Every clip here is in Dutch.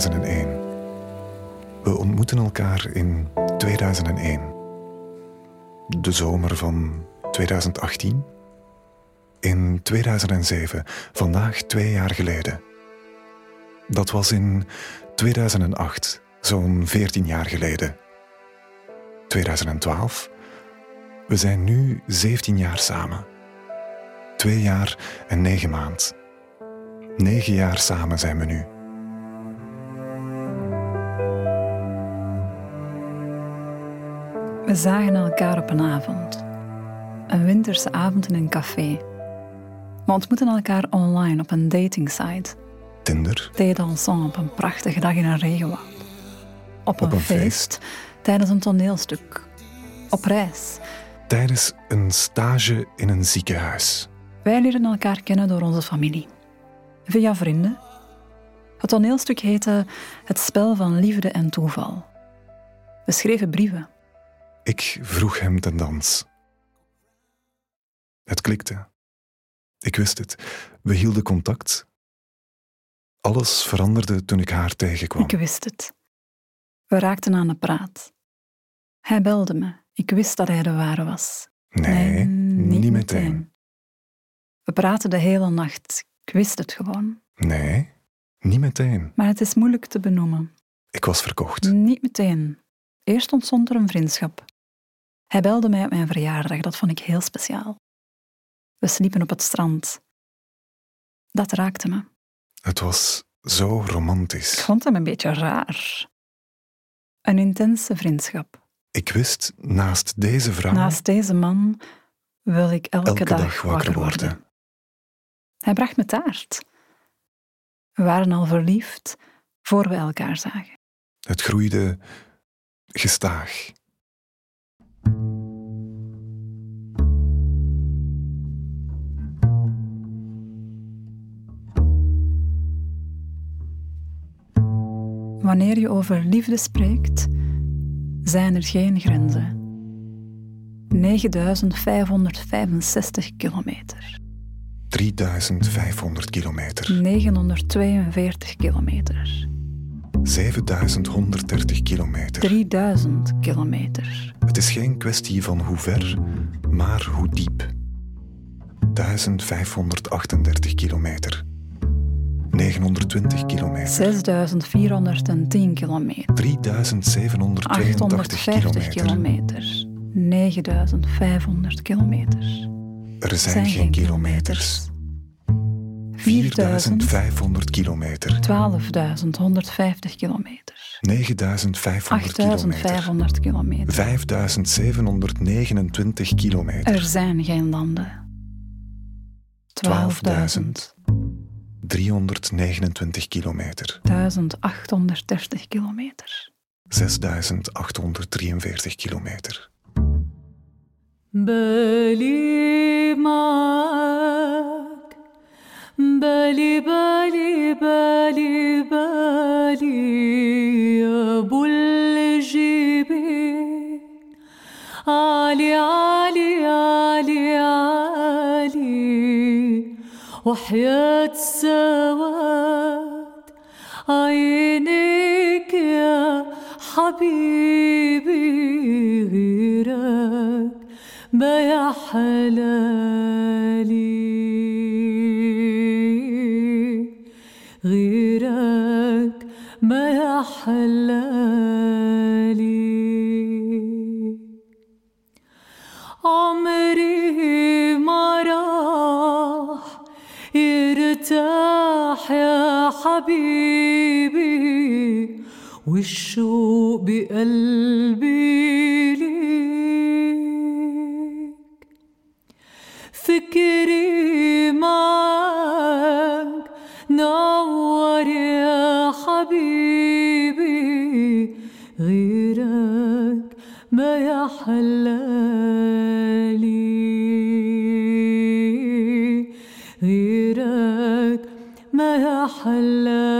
2001. We ontmoeten elkaar in 2001. De zomer van 2018. In 2007, vandaag twee jaar geleden. Dat was in 2008, zo'n 14 jaar geleden. 2012. We zijn nu 17 jaar samen. Twee jaar en negen maand. Negen jaar samen zijn we nu. We zagen elkaar op een avond. Een winterse avond in een café. We ontmoetten elkaar online op een datingsite. Tinder, ensemble op een prachtige dag in een regenwoud. Op, een, een feest, tijdens een toneelstuk. Op reis. tijdens een stage in een ziekenhuis. Wij leren elkaar kennen door onze familie. Via vrienden. Het toneelstuk heette Het spel van liefde en toeval. We schreven brieven. Ik vroeg hem ten dans. Het klikte. Ik wist het. We hielden contact. Alles veranderde toen ik haar tegenkwam. Ik wist het. We raakten aan de praat. Hij belde me. Ik wist dat hij de ware was. Nee, niet meteen. We praten de hele nacht. Ik wist het gewoon. Nee, niet meteen. Maar het is moeilijk te benoemen. Ik was verkocht. Niet meteen. Eerst ontstond er een vriendschap. Hij belde mij op mijn verjaardag. Dat vond ik heel speciaal. We sliepen op het strand. Dat raakte me. Het was zo Ik romantisch. vond hem een beetje raar. Een intense vriendschap. Ik wist, naast deze vrouw Naast deze man wil ik elke, elke dag wakker worden. Hij bracht me taart. We waren al verliefd voor we elkaar zagen. Het groeide gestaag. Wanneer je over liefde spreekt, zijn er geen grenzen. 9565 kilometer, 3500 kilometer. 942 kilometer, 7130 kilometer. 3000 kilometer, Het is geen kwestie van hoe ver, maar hoe diep. 1538 kilometer. 920 kilometer. 6410 kilometer, 3782 850 kilometer. kilometer, 9500 kilometer. Er zijn geen kilometers. 4000, 4500 kilometer. 12.150 kilometer. 9500 kilometer. 8.500 kilometer. 5729 kilometer. Er zijn geen landen. 12.329 kilometer. 1830 kilometer. 6.843 kilometer. وحياة سواد عينيك يا حبيبي غيرك ما يا حلالي غيرك ما يا حلالي. حبيبي والشوق بقلبي ليك. فكري معاك نور يا حبيبي غيرك ما يحلالي غيرك ما حلاه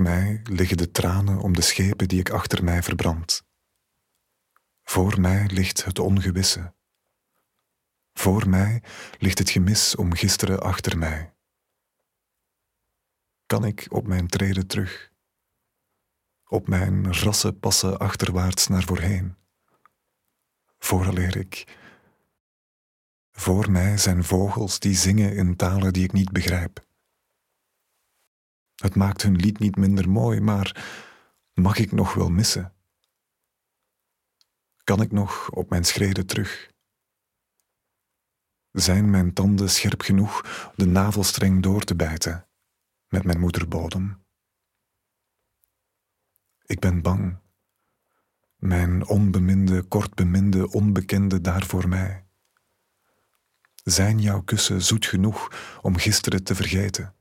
Voor mij liggen de tranen om de schepen die ik achter mij verbrand. Voor mij ligt het ongewisse. Voor mij ligt het gemis om gisteren achter mij. Kan ik op mijn treden terug? Op mijn rassen passen achterwaarts naar voorheen? Vooraleer ik. Voor mij zijn vogels die zingen in talen die ik niet begrijp. Het maakt hun lied niet minder mooi, maar mag ik nog wel missen? Kan ik nog op mijn schreden terug? Zijn mijn tanden scherp genoeg de navelstreng door te bijten met mijn moederbodem? Ik ben bang. Mijn onbeminde, kortbeminde, onbekende daar voor mij. Zijn jouw kussen zoet genoeg om gisteren te vergeten?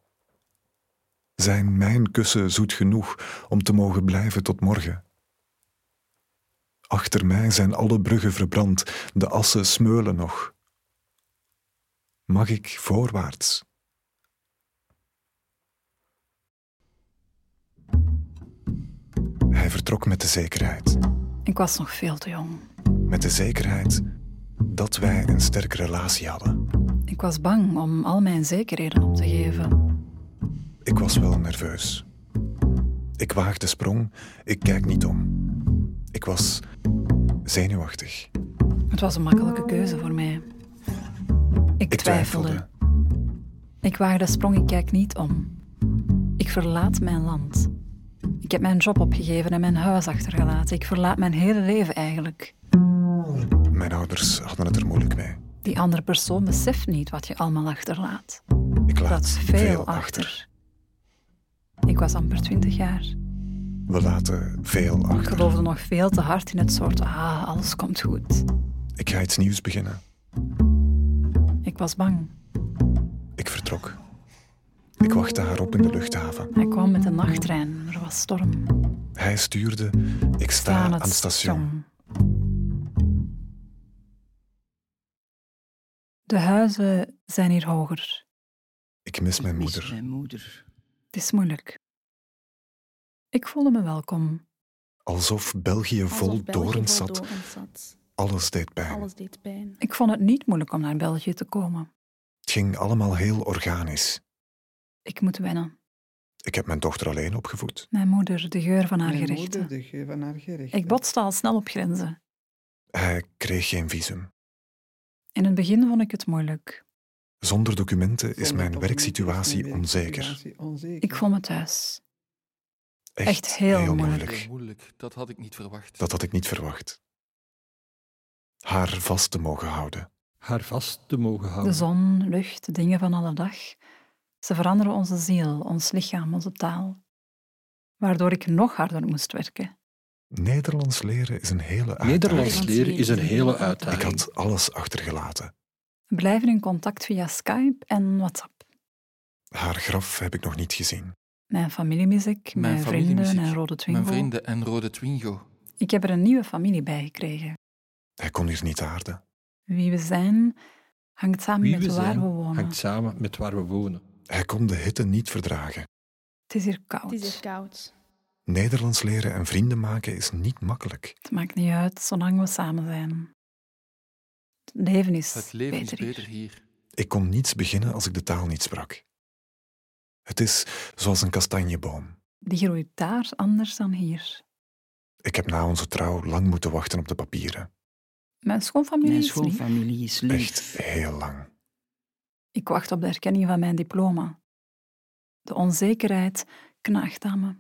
Zijn mijn kussen zoet genoeg om te mogen blijven tot morgen? Achter mij zijn alle bruggen verbrand, de assen smeulen nog. Mag ik voorwaarts? Hij vertrok met de zekerheid, Ik was nog veel te jong. met de zekerheid dat wij een sterke relatie hadden. Ik was bang om al mijn zekerheden op te geven. Ik was wel nerveus. Ik waag de sprong, ik kijk niet om. Ik was zenuwachtig. Het was een makkelijke keuze voor mij. Ik, Ik twijfelde. twijfelde. Ik waag de sprong, ik kijk niet om. Ik verlaat mijn land. Ik heb mijn job opgegeven en mijn huis achtergelaten. Ik verlaat mijn hele leven eigenlijk. Mijn ouders hadden het er moeilijk mee. Die andere persoon beseft niet wat je allemaal achterlaat. Ik laat Dat is veel achter. Ik was amper twintig jaar. We laten veel Ik achter. geloofde nog veel te hard in het soort ah, alles komt goed. Ik ga iets nieuws beginnen. Ik was bang. Ik vertrok. Ik wachtte haar op in de luchthaven. Hij kwam met een nachttrein. Er was storm. Hij stuurde. Ik sta Sta aan het station. De huizen zijn hier hoger. Ik mis mijn mis moeder. Mijn moeder. Het is moeilijk. Ik voelde me welkom. Alsof België vol Alsof dorens zat. dorens zat. Alles deed pijn. Alles deed pijn. Ik vond het niet moeilijk om naar België te komen. Het ging allemaal heel organisch. Ik moet wennen. Ik heb mijn dochter alleen opgevoed. Mijn moeder, de geur van haar Mijn gerechten. moeder, de geur van haar gerechten. Ik botste al snel op grenzen. Hij kreeg geen visum. In het begin vond ik het moeilijk. Zonder documenten is Zonder mijn documenten werksituatie mijn onzeker. werksituatie onzeker. Ik voel me thuis. Echt, Echt heel moeilijk. Heel moeilijk, dat had ik niet verwacht. Dat had ik niet verwacht. Haar vast te mogen houden. Haar vast te mogen houden. De zon, lucht, de dingen van alle dag. Ze veranderen onze ziel, ons lichaam, onze taal. Waardoor ik nog harder moest werken. Nederlands leren is een hele uitdaging. Nederlands leren is een hele Ik uitdaging. had alles achtergelaten. We blijven in contact via Skype en WhatsApp. Haar graf heb ik nog niet gezien. Mijn familie mis ik, mijn, Mijn familie vrienden en Rode Twingo. Mijn vrienden en Rode Twingo. Ik heb er een nieuwe familie bij gekregen. Hij kon hier niet aarden. Wie we zijn, hangt samen Wie met we waar zijn, we wonen. hangt samen met waar we wonen. Hij kon de hitte niet verdragen. Het is hier koud. Het is hier koud. Nederlands leren en vrienden maken is niet makkelijk. Het maakt niet uit, zolang we samen zijn. Het leven is, Het leven beter, is beter hier. hier. Ik kon niets beginnen als ik de taal niet sprak. Het is zoals een kastanjeboom. Die groeit daar anders dan hier. Ik heb na onze trouw lang moeten wachten op de papieren. Mijn schoonfamilie Mijn is lief. schoonfamilie is lief. Echt heel lang. Ik wacht op de erkenning van mijn diploma. De onzekerheid knaagt aan me.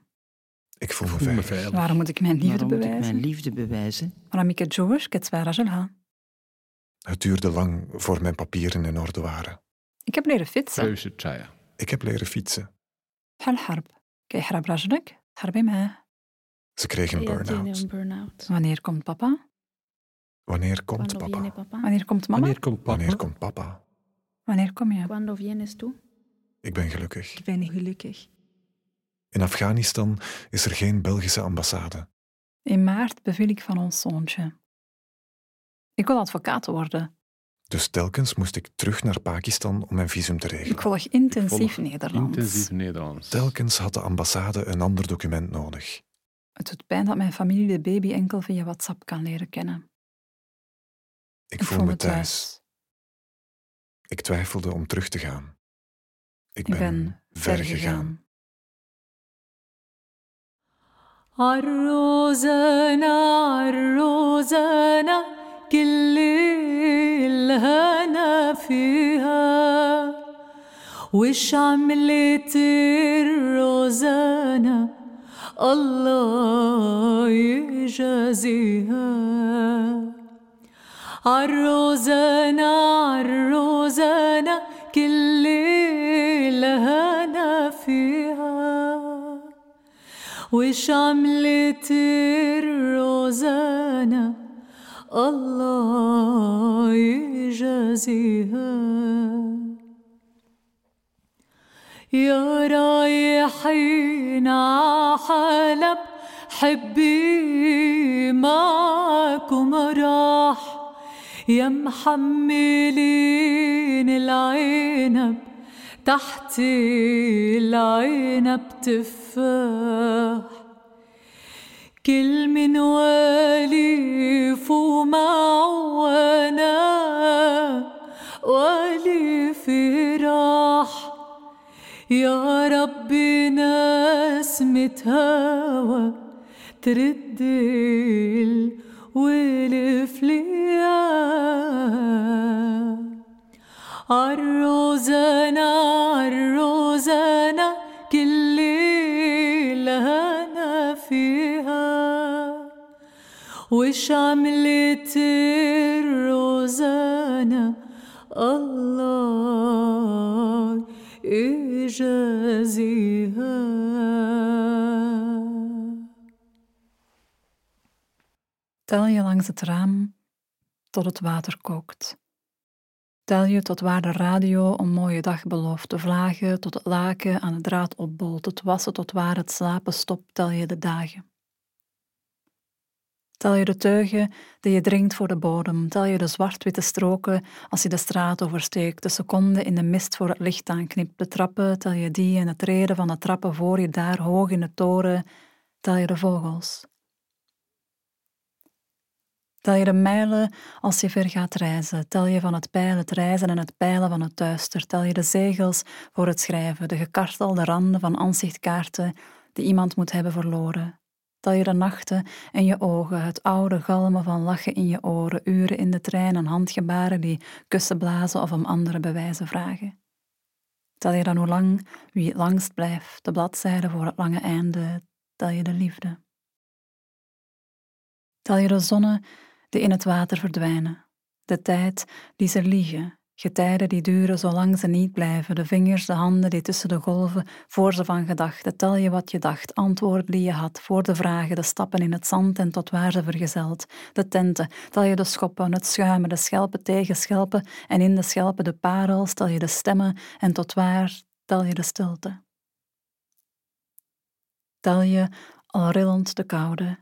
Ik voel me voel me veilig. veilig. Waarom moet ik mijn liefde Waarom moet ik bewijzen? mijn liefde bewijzen? Waarom ik het. Het duurde lang voor mijn papieren in orde waren. Ik heb leren fietsen. Ik heb leren fietsen. Ze kreeg een burn-out. Wanneer komt papa? Wanneer komt papa? Wanneer komt mama? Wanneer komt papa? Wanneer komt papa? Wanneer kom je? Ik ben gelukkig. Ik ben gelukkig. In Afghanistan is er geen Belgische ambassade. In maart beviel ik van ons zoontje. Ik wil advocaat worden. Dus telkens moest ik terug naar Pakistan om mijn visum te regelen. Ik volg intensief Nederlands. Intensief Nederlands. Telkens had de ambassade een ander document nodig. Het doet pijn dat mijn familie de baby enkel via WhatsApp kan leren kennen. Ik, voel, me thuis. Ik twijfelde om terug te gaan. Ik, ben, ben, ver gegaan. Arrozena, arrozena. كل الهنا فيها وش عملت الروزانا الله يجازيها. عالروزانا عالروزانا كل الهنا فيها. وش عملت الروزانا الله يجازيها. يا رايحين عحلب حبي معكم راح. يا محملين العنب تحت العنب تفاح كل من وليف ومعونا ولي فراح يا ربي نسمة هوا ترد الولف ليا. عالروزانا وش عملت الروزانا الله يجازيها Tel je langs het raam tot het water kookt. Tel je tot waar de radio een mooie dag belooft, de vlagen tot het laken aan de draad opbolt, het wassen tot waar het slapen stopt, tel je de dagen. Tel je de teugen die je drinkt voor de bodem, tel je de zwart-witte stroken als je de straat oversteekt, de seconden in de mist voor het licht aanknipt, de trappen, tel je die en het treden van de trappen voor je daar hoog in de toren, tel je de vogels. Tel je de mijlen als je ver gaat reizen. Tel je van het pijl het reizen en het pijlen van het duister. Tel je de zegels voor het schrijven, de gekartelde randen van aanzichtkaarten die iemand moet hebben verloren. Tel je de nachten en je ogen, het oude galmen van lachen in je oren, uren in de trein en handgebaren die kussen blazen of om andere bewijzen vragen. Tel je dan hoe lang wie het langst blijft, de bladzijde voor het lange einde, tel je de liefde. Tel je de zonnen die in het water verdwijnen, de tijd die ze liegen, getijden die duren zolang ze niet blijven, de vingers, de handen die tussen de golven, voor ze van gedachten, tel je wat je dacht, antwoorden die je had, voor de vragen, de stappen in het zand en tot waar ze vergezeld, de tenten, tel je de schoppen, het schuimen, de schelpen tegen schelpen. En in de schelpen de parels, tel je de stemmen en tot waar tel je de stilte. Tel je, al rillend de koude,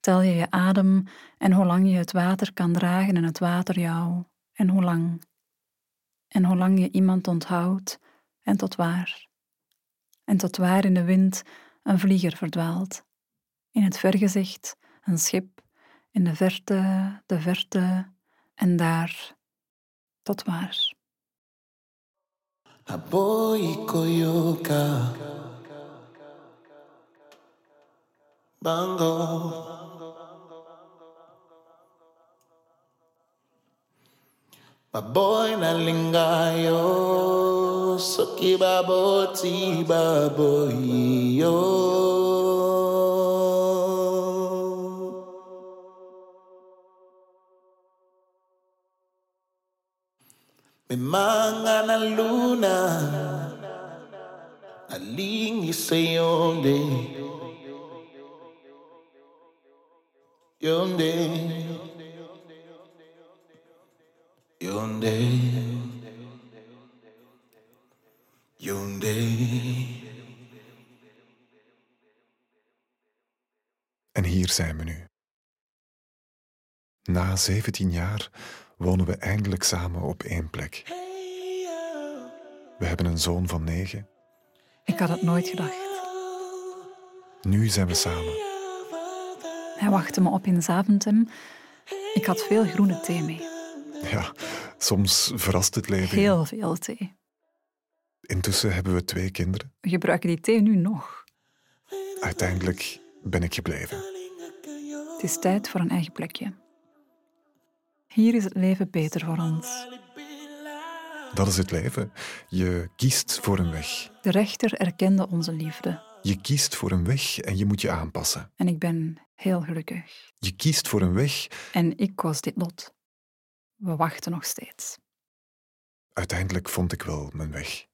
Tel je je adem en hoe lang je het water kan dragen en het water jou, en hoe lang. En hoe lang je iemand onthoudt en tot waar. En tot waar in de wind een vlieger verdwaald. In het vergezicht een schip, in de verte, de verte, en daar, tot waar. Aboy Koyoka Bango Baboy na lingayo Soki baboti baboy yo. Memanga na luna Alingi sa yonde Yonde Yonde Yonde En hier zijn we nu. Na 17 jaar wonen we eindelijk samen op één plek. We hebben een zoon van negen. Ik had het nooit gedacht. Nu zijn we samen. Hij wachtte me op in Zaventem. Ik had veel groene thee mee. Ja, soms verrast het leven. Heel veel thee. Intussen hebben we twee kinderen. We gebruiken die thee nu nog. Uiteindelijk ben ik gebleven. Het is tijd voor een eigen plekje. Hier is het leven beter voor ons. Dat is het leven. Je kiest voor een weg. De rechter erkende onze liefde Je kiest voor een weg en je moet je aanpassen. en ik ben heel gelukkig. Je kiest voor een weg. En ik koos dit lot. We wachten nog steeds. Uiteindelijk vond ik wel mijn weg.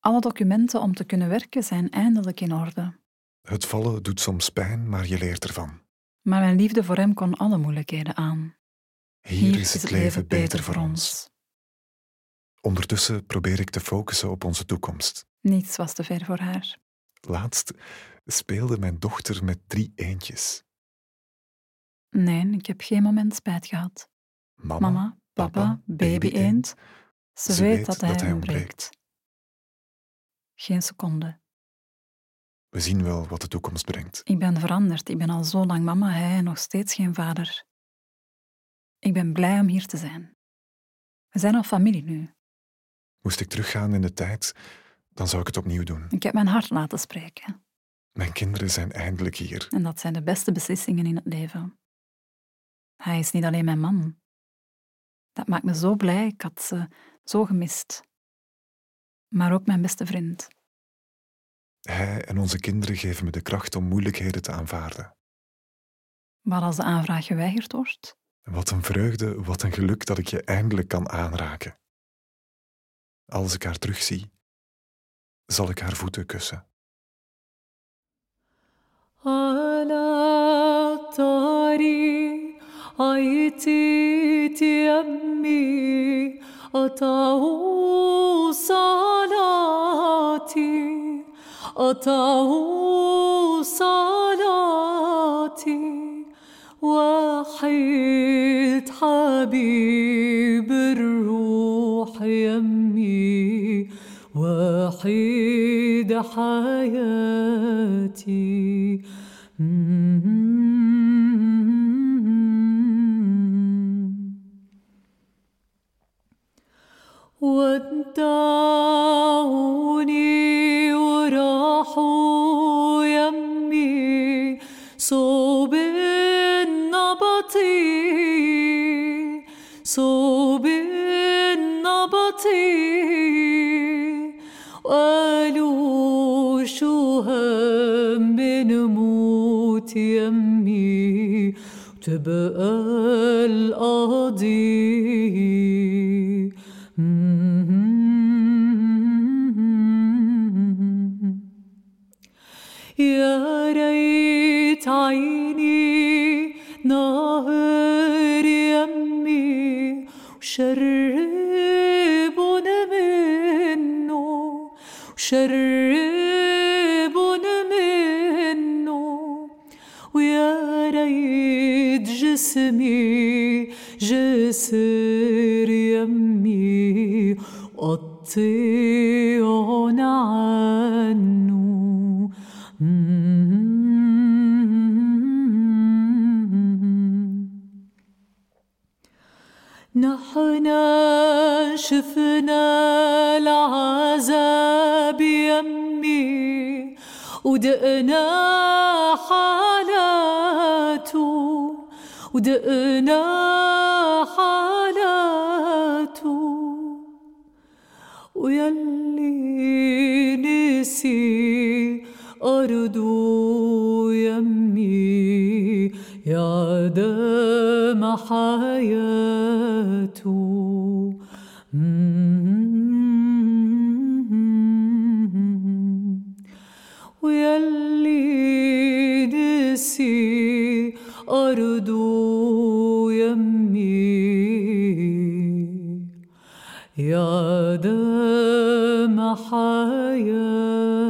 Alle documenten om te kunnen werken zijn eindelijk in orde. Het vallen doet soms pijn, maar je leert ervan. Maar mijn liefde voor hem kon alle moeilijkheden aan. Hier, is het leven beter voor ons. Ondertussen probeer ik te focussen op onze toekomst. Niets was te ver voor haar. Laatst speelde mijn dochter met drie eentjes. Nee, ik heb geen moment spijt gehad. Mama, Mama, papa, baby eend. Ze, weet dat hij ontbreekt. Geen seconde. We zien wel wat de toekomst brengt. Ik ben veranderd. Ik ben al zo lang mama, hij nog steeds geen vader. Ik ben blij om hier te zijn. We zijn al familie nu. Moest ik teruggaan in de tijd, dan zou ik het opnieuw doen. Ik heb mijn hart laten spreken. Mijn kinderen zijn eindelijk hier. En dat zijn de beste beslissingen in het leven. Hij is niet alleen mijn man. Dat maakt me zo blij. Ik had ze zo gemist. Maar ook mijn beste vriend. Hij en onze kinderen geven me de kracht om moeilijkheden te aanvaarden. Maar als de aanvraag geweigerd wordt, Wat een vreugde, wat een geluk dat ik je eindelijk kan aanraken. Als ik haar terugzie, zal ik haar voeten kussen. على طريق عيتي يمي قطعوا صلاتي قطعوا صلاتي. وحيد حبيب الروح يمي وحيد حياتي. ودعوني وراحوا يمي. صوب النبطي صوب النبطي. وقالوا شو هم نموت يمي؟ وتبقى القضية جسر يمي قطيع عنه نحن شفنا العذاب يمي ودقنا حالاته ودقنا نسي أرضه يمي يا دم حياته ويلي نسي أرضه يمي يا دم حياة